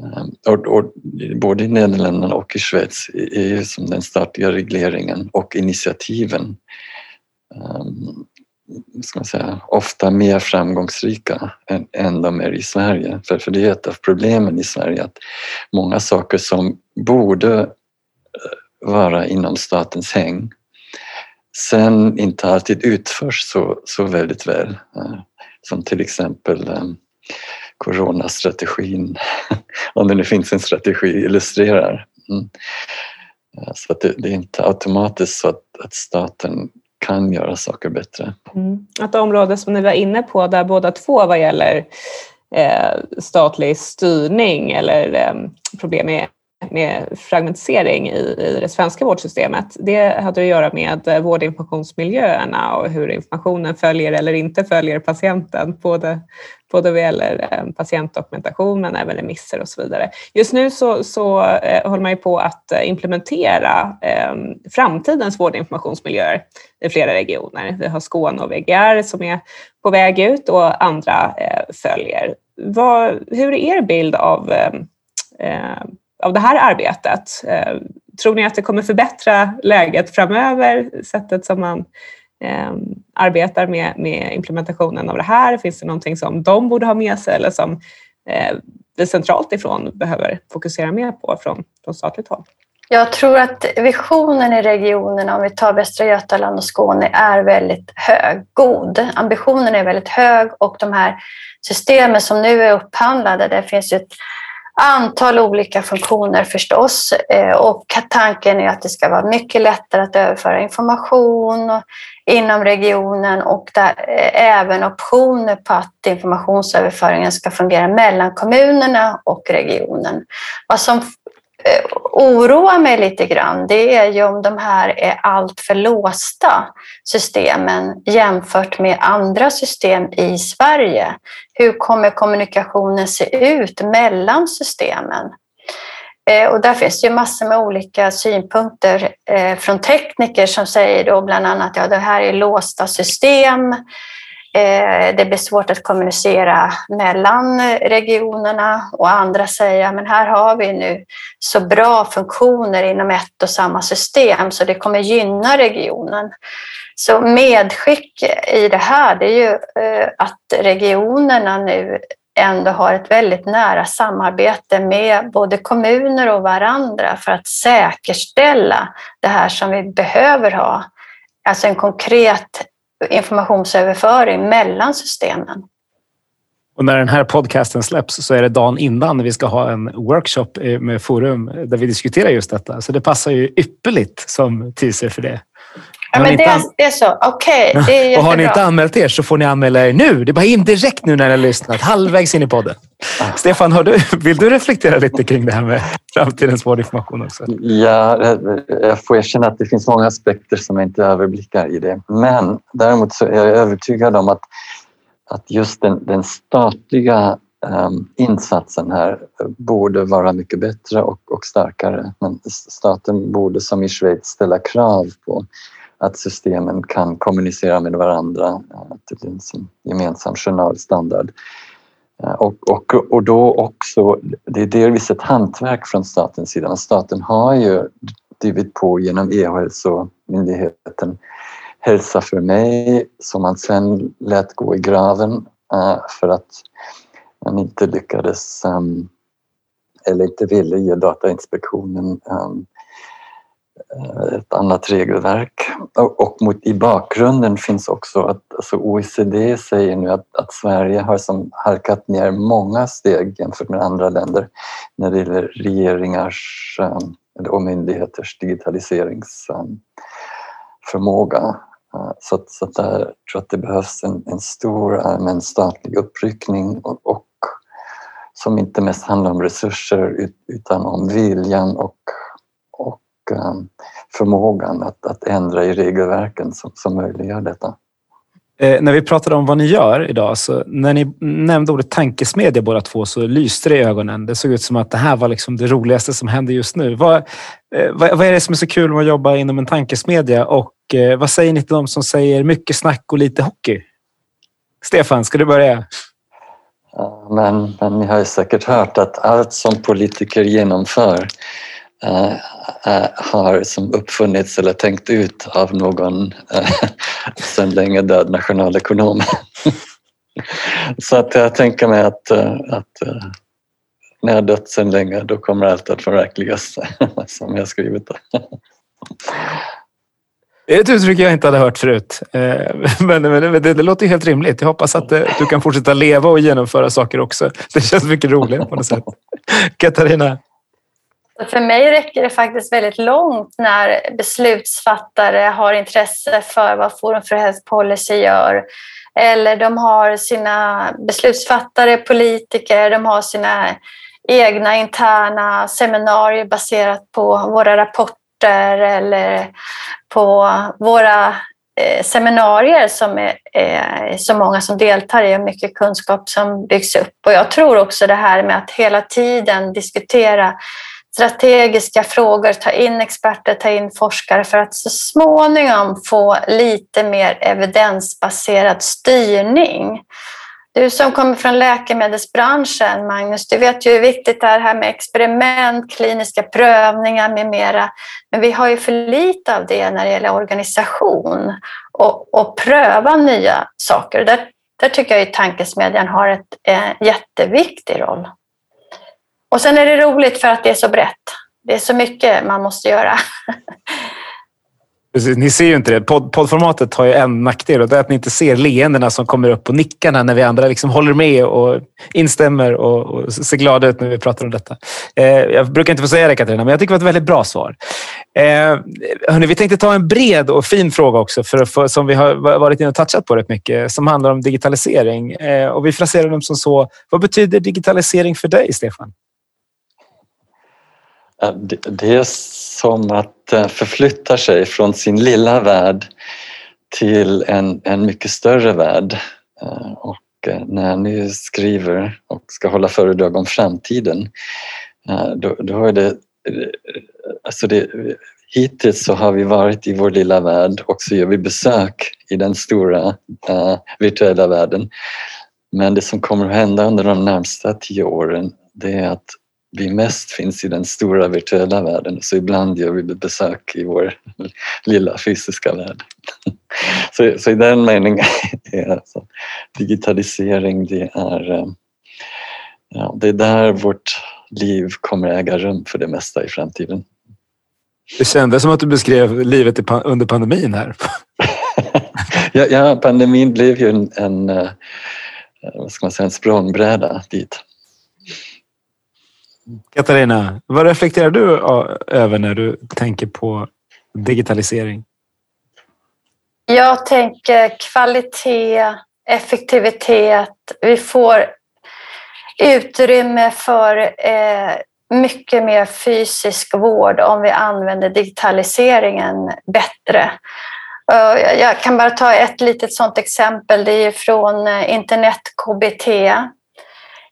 Ehm, och, och, både i Nederländerna och i Schweiz är ju som den statliga regleringen och initiativen um, ska man säga, ofta mer framgångsrika än, än de är i Sverige. För, för det är ett av problemen i Sverige att många saker som borde eh, vara inom statens häng sen inte alltid utförs så, så väldigt väl. Ehm, som till exempel coronastrategin, om det nu finns en strategi, illustrerar. Mm. Eh, så att det, det, är inte automatiskt så att, att staten kan göra saker bättre. Mm. Ett område som ni var inne på där båda två vad gäller eh, statlig styrning eller eh, problem med med fragmentisering i, i det svenska vårdsystemet, det hade att göra med vårdinformationsmiljöerna och hur informationen följer eller inte följer patienten, både, både vad gäller eh, patientdokumentation men även remisser och så vidare. Just nu så, så eh, håller man ju på att eh, implementera eh, framtidens vårdinformationsmiljöer i flera regioner. Vi har Skåne och VGR som är på väg ut och andra eh, följer. Vad, hur är er bild av eh, av det här arbetet. Eh, tror ni att det kommer förbättra läget framöver, sättet som man eh, arbetar med, med implementationen av det här? Finns det någonting som de borde ha med sig eller som eh, vi centralt ifrån behöver fokusera mer på från, från statligt håll? Jag tror att visionen i regionerna, om vi tar Västra Götaland och Skåne, är väldigt hög, god. Ambitionen är väldigt hög och de här systemen som nu är upphandlade, det finns ett antal olika funktioner förstås eh, och tanken är att det ska vara mycket lättare att överföra information inom regionen och där eh, även optioner på att informationsöverföringen ska fungera mellan kommunerna och regionen. Vad som Eh, oroar mig lite grann det är ju om de här är alltför låsta systemen jämfört med andra system i Sverige. Hur kommer kommunikationen se ut mellan systemen? Eh, och där finns det ju massor med olika synpunkter eh, från tekniker som säger då bland annat att ja, det här är låsta system. Eh, det blir svårt att kommunicera mellan regionerna och andra säger men här har vi nu så bra funktioner inom ett och samma system så det kommer gynna regionen. Så medskick i det här det är ju eh, att regionerna nu ändå har ett väldigt nära samarbete med både kommuner och varandra för att säkerställa det här som vi behöver ha. Alltså en konkret informationsöverföring mellan systemen. Och när den här podcasten släpps så är det dagen innan vi ska ha en workshop med Forum där vi diskuterar just detta. Så det passar ju ypperligt som teaser för det. Ja, men det, är, det är så. Okej, okay, det är Och har ni inte anmält er så får ni anmäla er nu. Det är bara in direkt nu när ni har lyssnat, halvvägs in i podden. Stefan, har du, vill du reflektera lite kring det här med framtidens vårdinformation också? Ja, jag får erkänna att det finns många aspekter som jag inte överblickar i det. Men däremot så är jag övertygad om att, att just den, den statliga um, insatsen här borde vara mycket bättre och, och starkare. Men staten borde som i Schweiz ställa krav på att systemen kan kommunicera med varandra eh, till en gemensam journalstandard. Eh, och, och, och då också, det är delvis ett hantverk från statens sida, men staten har ju drivit på genom e-hälsomyndigheten Hälsa för mig som man sen lät gå i graven eh, för att man inte lyckades ehm, eller inte ville ge Datainspektionen ehm, Eh, ett annat regelverk. Och mot, i bakgrunden finns också att alltså OECD säger nu att, att Sverige har som halkat ner många steg jämfört med andra länder när det gäller regeringars eh, och myndigheters digitaliseringsförmåga. Eh, så, att, så att där, jag att det behövs en, en stor allmän statlig uppryckning och, och som inte mest handlar om resurser utan om viljan och förmågan att, att ändra i regelverken som, som möjliggör detta. Eh, när vi pratade om vad ni gör idag, så när ni nämnde ordet tankesmedja båda två så lyste det i ögonen. Det såg ut som att det här var liksom det roligaste som händer just nu. Vad, eh, vad, vad, är det som är så kul med att jobba inom en tankesmedja och eh, vad säger ni till de som säger mycket snack och lite hockey? Stefan, ska du börja? Men, men ni har ju säkert hört att allt som politiker genomför Eh, eh, har som uppfunnits eller tänkt ut av någon eh, sedan länge död nationalekonom. Så att jag tänker mig att, att när jag dött sedan länge då kommer allt att förverkligas som jag skrivit. Det är ett uttryck jag inte hade hört förut. Men, men det, det, låter helt rimligt. Jag hoppas att du kan fortsätta leva och genomföra saker också. Det känns mycket roligt på något sätt. Katarina? För mig räcker det faktiskt väldigt långt när beslutsfattare har intresse för vad Forum för Health Policy gör. Eller de har sina beslutsfattare, politiker, de har sina egna interna seminarier baserat på våra rapporter eller på våra eh, seminarier som är, är så många som deltar i och mycket kunskap som byggs upp. Och jag tror också det här med att hela tiden diskutera strategiska frågor, ta in experter, ta in forskare för att så småningom få lite mer evidensbaserad styrning Du som kommer från läkemedelsbranschen, Magnus, du vet ju hur viktigt det är här med experiment, kliniska prövningar med mera. Men vi har ju för lite av det när det gäller organisation och, och pröva nya saker. Där, där tycker jag att tankesmedjan har ett en jätteviktig roll. Och sen är det roligt för att det är så brett. Det är så mycket man måste göra. Precis, ni ser ju inte det. Pod poddformatet har ju en nackdel och det är att ni inte ser leendena som kommer upp och nickarna när vi andra liksom håller med och instämmer och, och ser glada ut när vi pratar om detta. Eh, jag brukar inte få säga det Katarina, men jag tycker det var ett väldigt bra svar. Eh, hörni, vi tänkte ta en bred och fin fråga också, för, för, som vi har varit inne och touchat på rätt mycket, som handlar om digitalisering. Eh, och vi fraserar dem som så. Vad betyder digitalisering för dig, Stefan? Eh, det är som att eh, förflytta sig från sin lilla värld till en, en mycket större värld. Eh, och när ni skriver och ska hålla föredrag om framtiden, då, då är det, alltså det Hittills så har vi varit i vår lilla värld och så gör vi besök i den stora uh, virtuella världen. Men det som kommer att hända under de närmsta tio åren det är att vi mest finns i den stora virtuella världen så ibland gör vi besök i vår lilla fysiska värld. Så, så i den meningen är alltså, digitalisering det är, eh, ja, det är där vårt liv kommer äga rum för det mesta i framtiden. Det kändes som att du beskrev livet under pandemin här. ja, ja, pandemin blev ju en, en, eh, vad ska man säga, en språngbräda dit. Katarina, vad reflekterar du över när du tänker på digitalisering? Jag tänker kvalitet, effektivitet. Vi får utrymme för eh, mycket mer fysisk vård om vi använder digitaliseringen bättre. Jag kan bara ta ett litet sådant exempel. Det är från eh, internet-KBT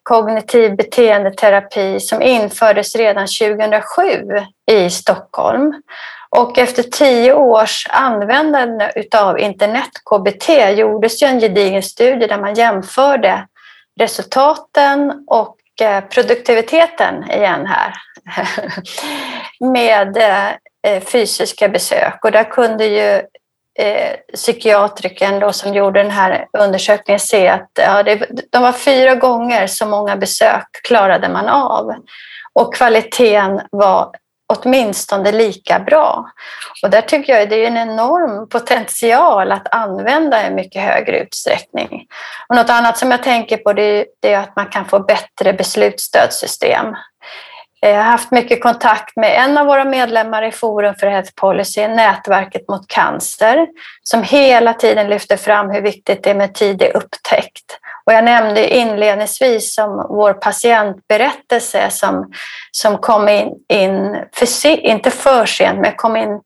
kognitiv beteendeterapi som infördes redan 2007 i Stockholm. Och efter tio års användande av internet-KBT gjordes ju en gedigen studie där man jämförde resultaten och eh, produktiviteten igen här med eh, eh, fysiska besök. Och där kunde ju eh, psykiatrikern då som gjorde den här undersökningen se att ja, det, de var fyra gånger så många besök klarade man av och kvaliteten var åtminstone lika bra. Och där tycker jag det är en enorm potential att använda i mycket högre utsträckning. Och något annat som jag tänker på det är att man kan få bättre beslutsstödssystem. Eh, jag har haft mycket kontakt med en av våra medlemmar i Forum för Health Policy, Nätverket mot cancer, som hela tiden lyfter fram hur viktigt det är med tidig upptäckt. Och jag nämnde inledningsvis som vår patientberättelse som, som kom in, in för, inte för sent, men kom in,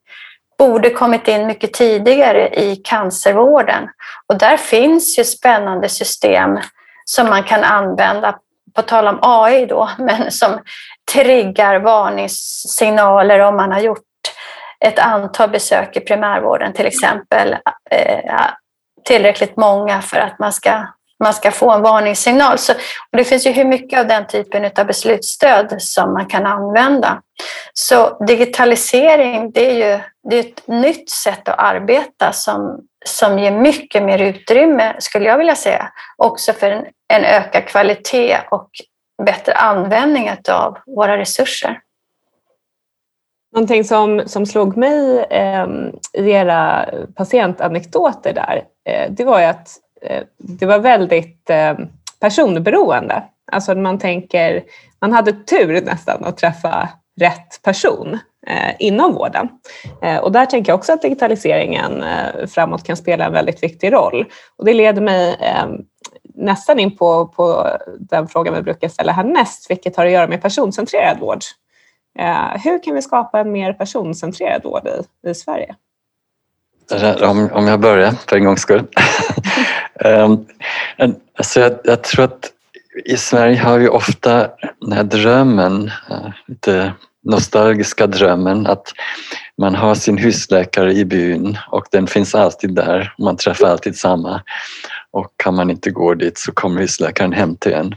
borde kommit in mycket tidigare i cancervården. Och där finns ju spännande system som man kan använda på tal om AI då, men som triggar varningssignaler om man har gjort ett antal besök i primärvården till exempel. Eh, tillräckligt många för att man ska, man ska få en varningssignal. Så, och det finns ju hur mycket av den typen av beslutsstöd som man kan använda. Så digitalisering det är ju det är ett nytt sätt att arbeta som, som ger mycket mer utrymme, skulle jag vilja säga, också för en, en ökad kvalitet och bättre användning av våra resurser. Någonting som, som slog mig eh, i era patientanekdoter där, eh, det var ju att eh, det var väldigt eh, personberoende. Alltså man tänker, man hade tur nästan att träffa rätt person eh, inom vården. Eh, och där tänker jag också att digitaliseringen eh, framåt kan spela en väldigt viktig roll. Och det leder mig ehm, nästan in på, på den frågan vi brukar ställa härnäst, vilket har att göra med personcentrerad vård. Eh, hur kan vi skapa en mer personcentrerad vård i, i Sverige? Om, om jag börjar för en gångs skull. um, alltså jag, jag, tror att i Sverige har vi ofta den här drömmen, uh, lite nostalgiska drömmen att man har sin husläkare i byn och den finns alltid där. Man träffar alltid samma och kan man inte gå dit så kommer husläkaren hem till en.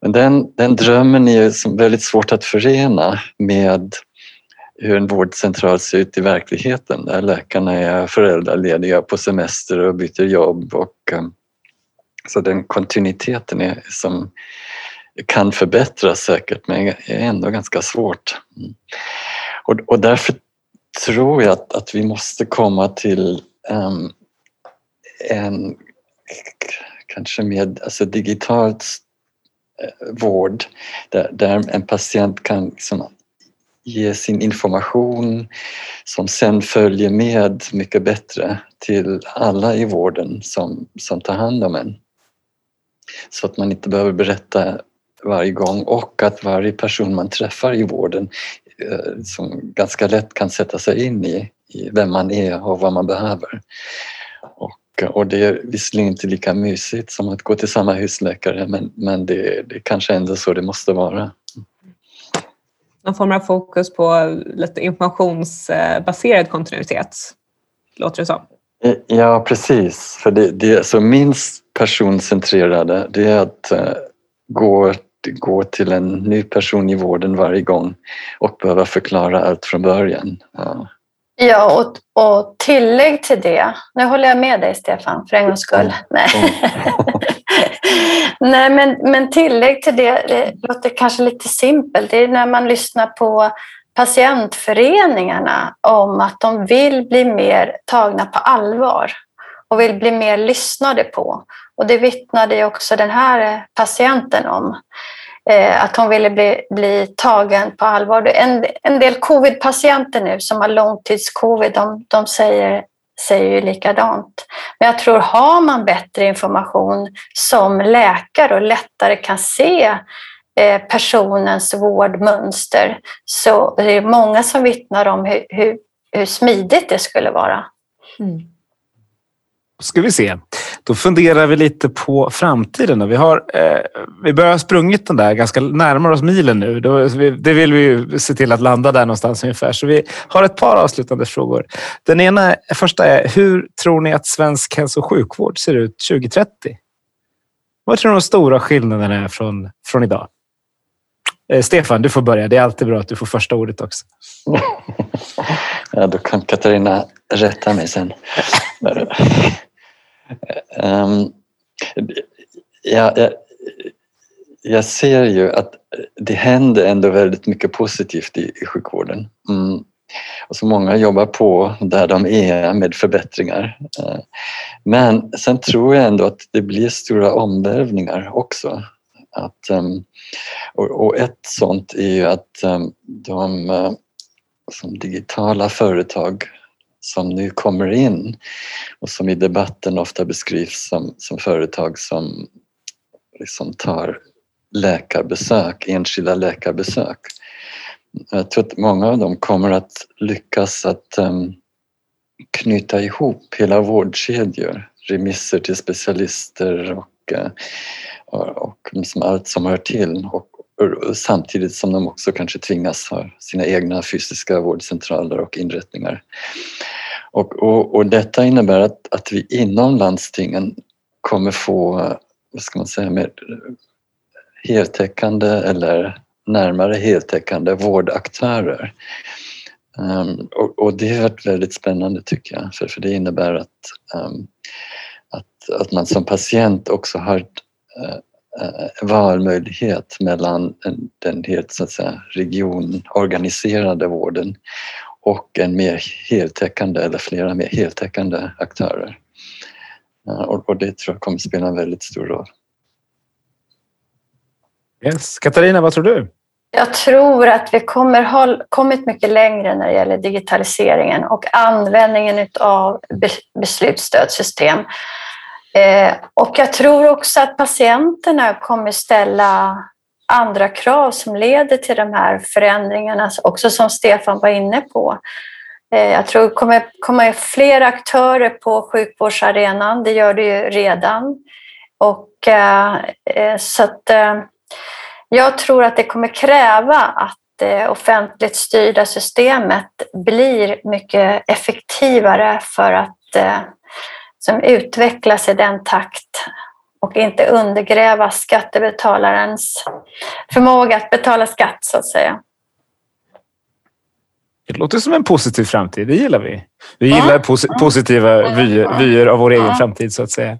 Men den, den drömmen är väldigt svårt att förena med hur en vårdcentral ser ut i verkligheten där läkarna är föräldralediga på semester och byter jobb. Och, eh, så den kontinuiteten är som kan förbättras säkert men är ändå ganska svårt. Mm. Och, och därför tror jag att, att vi måste komma till um, en kanske med alltså digitalt eh, vård där, där en patient kan liksom ge sin information som sen följer med mycket bättre till alla i vården som, som tar hand om en. Så att man inte behöver berätta varje gång och att varje person man träffar i vården eh, som ganska lätt kan sätta sig in i, i vem man är och vad man behöver. Och, och det är visserligen inte lika mysigt som att gå till samma husläkare men, men det, det är kanske ändå så det måste vara någon form av fokus på lite informationsbaserad kontinuitet, låter det som. Eh, ja, precis. För det, det så minst personcentrerade, det är att uh, gå, gå till en ny person i vården varje gång och behöva förklara allt från början. Uh. Ja, och, och tillägg till det. Nu håller jag med dig Stefan, för en gångs skull. Nej. Nej, men, men tillägg till det, det låter kanske lite simpelt. Det är när man lyssnar på patientföreningarna om att de vill bli mer tagna på allvar och vill bli mer lyssnade på. Och det vittnade också den här patienten om. Eh, att hon ville bli, bli tagen på allvar. En, en del covid-patienter nu som har långtidscovid, de, de säger, säger ju likadant. Men jag tror har man bättre information som läkare och lättare kan se eh, personens vårdmönster så det är många som vittnar om hur, hur, hur smidigt det skulle vara. Mm. Ska vi se. Då funderar vi lite på framtiden. Vi, har, eh, vi börjar ha sprungit den där ganska närmare oss milen nu. Då, det vill vi ju se till att landa där någonstans ungefär. Så vi har ett par avslutande frågor. Den ena första är, hur tror ni att svensk hälso och sjukvård ser ut 2030? Vad tror ni de stora skillnaderna är från, från idag? Eh, Stefan, du får börja. Det är alltid bra att du får första ordet också. ja, då kan Katarina rätta mig sen. Um, ja, jag, jag, ser ju att det händer ändå väldigt mycket positivt i, i sjukvården. Mm. Och så många jobbar på där de är med förbättringar. Ehm, men sen tror jag ändå att det blir stora omvälvningar också. Att, ehm, och, ett sånt är ju att de eh, som digitala företag som nu kommer in och som i debatten ofta beskrivs som, som företag som liksom tar läkarbesök, enskilda läkarbesök. Jag tror att många av dem kommer att lyckas att um, knyta ihop hela vårdkedjor, remisser till specialister och, uh, och, och liksom allt som hör till och, samtidigt som de också kanske tvingas ha sina egna fysiska vårdcentraler och inrättningar. Och, och, och detta innebär att, att vi inom landstingen kommer få, vad ska man säga, mer heltäckande eller närmare heltäckande vårdaktörer. Um, och, och, det har varit väldigt spännande tycker jag, för, för det innebär att, um, att, att man som patient också har uh, valmöjlighet mellan den helt så att säga, regionorganiserade vården och en mer heltäckande eller flera mer heltäckande aktörer. Och, och det tror jag kommer spela en väldigt stor roll. Yes. Katarina, vad tror du? Jag tror att vi kommer ha kommit mycket längre när det gäller digitaliseringen och användningen av beslutsstödssystem. Eh, och jag tror också att patienterna kommer ställa andra krav som leder till de här förändringarna, också som Stefan var inne på. Eh, jag tror det kommer komma fler aktörer på sjukvårdsarenan, det gör det ju redan. Och, eh, så att, jag tror att det kommer kräva att det offentligt styrda systemet blir mycket effektivare för att som utvecklas i den takt och inte undergräva skattebetalarens förmåga att betala skatt så att säga. Det låter som en positiv framtid. Det gillar vi. Vi gillar pos positiva vyer, vyer, av vår egen framtid så att säga.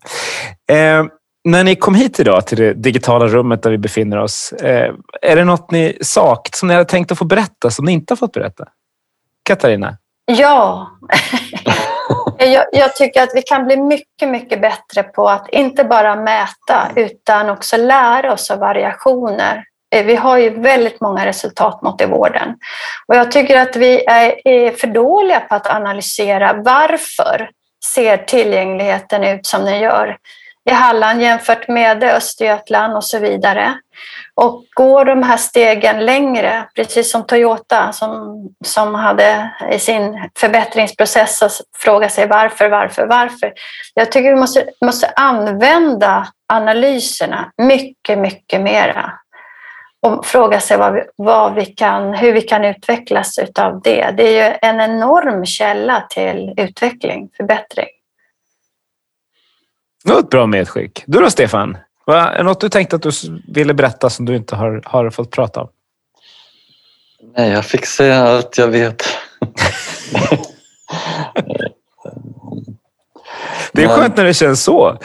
Eh, när ni kom hit idag till det digitala rummet där vi befinner oss, eh, är det något ni sagt som ni hade tänkt att få berätta som ni inte har fått berätta? Katarina? Ja. jag, jag, tycker att vi kan bli mycket, mycket bättre på att inte bara mäta utan också lära oss av variationer. Eh, vi har ju väldigt många resultatmått i vården. Och jag tycker att vi är för dåliga på att analysera varför ser tillgängligheten ut som den gör i Halland jämfört med Östergötland och så vidare. Och går de här stegen längre, precis som Toyota som, som hade i sin förbättringsprocess att fråga sig varför, varför, varför. Jag tycker vi måste, måste använda analyserna mycket, mycket mera och fråga sig vad vi, vad vi kan, hur vi kan utvecklas av det. Det är ju en enorm källa till utveckling, förbättring. Något bra medskick. Du då, Stefan? Är det något du tänkte att du ville berätta som du inte har, har fått prata om? Nej, jag fick säga allt jag vet. det är skönt när det känns så.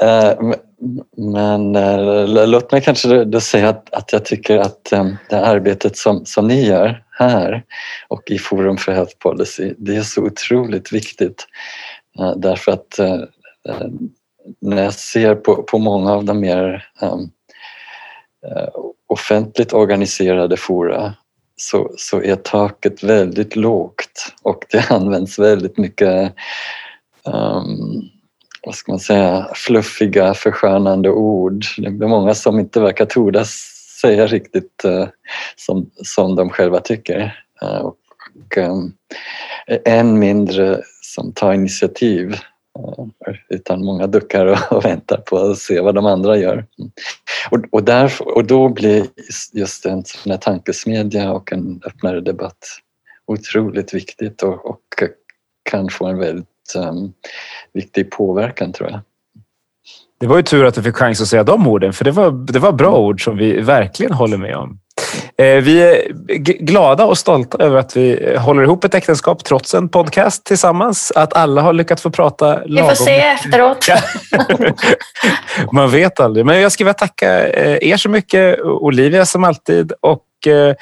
Men eh, låt mig kanske då säga att, att jag tycker att eh, det arbetet som, som ni gör här och i Forum för Health Policy, det är så otroligt viktigt. Eh, därför att när jag ser på, på många av de mer ehm, offentligt organiserade fora så, så är taket väldigt lågt och det används väldigt mycket um, vad ska man säga, fluffiga, förskönande ord. Det är många som inte verkar tordas säga riktigt eh, som, som de själva tycker. Eh, och, och eh, än mindre som tar initiativ utan många duckar och, och, väntar på att se vad de andra gör. Och, och, där, och då blir just en sån här tankesmedja och en öppnare debatt otroligt viktigt och, och kan få en väldigt um, viktig påverkan tror jag. Det var ju tur att du fick chans att säga de orden, för det var, det var bra ord som vi verkligen håller med om. Eh, vi är glada och stolta över att vi håller ihop ett äktenskap trots en podcast tillsammans. Att alla har lyckats få prata lagom. Vi får se efteråt. Man vet aldrig. Men jag skulle vilja tacka eh, er så mycket, Olivia som alltid och Eh,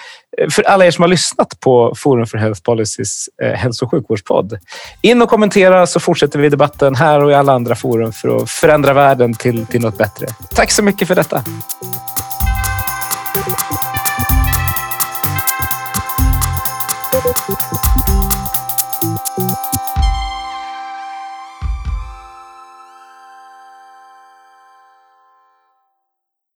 för alla er som har lyssnat på Forum för Health Policys eh, hälso och sjukvårdspodd. In och kommentera så fortsätter vi debatten här och i alla andra forum för att förändra världen till, till något bättre. Tack så mycket för detta.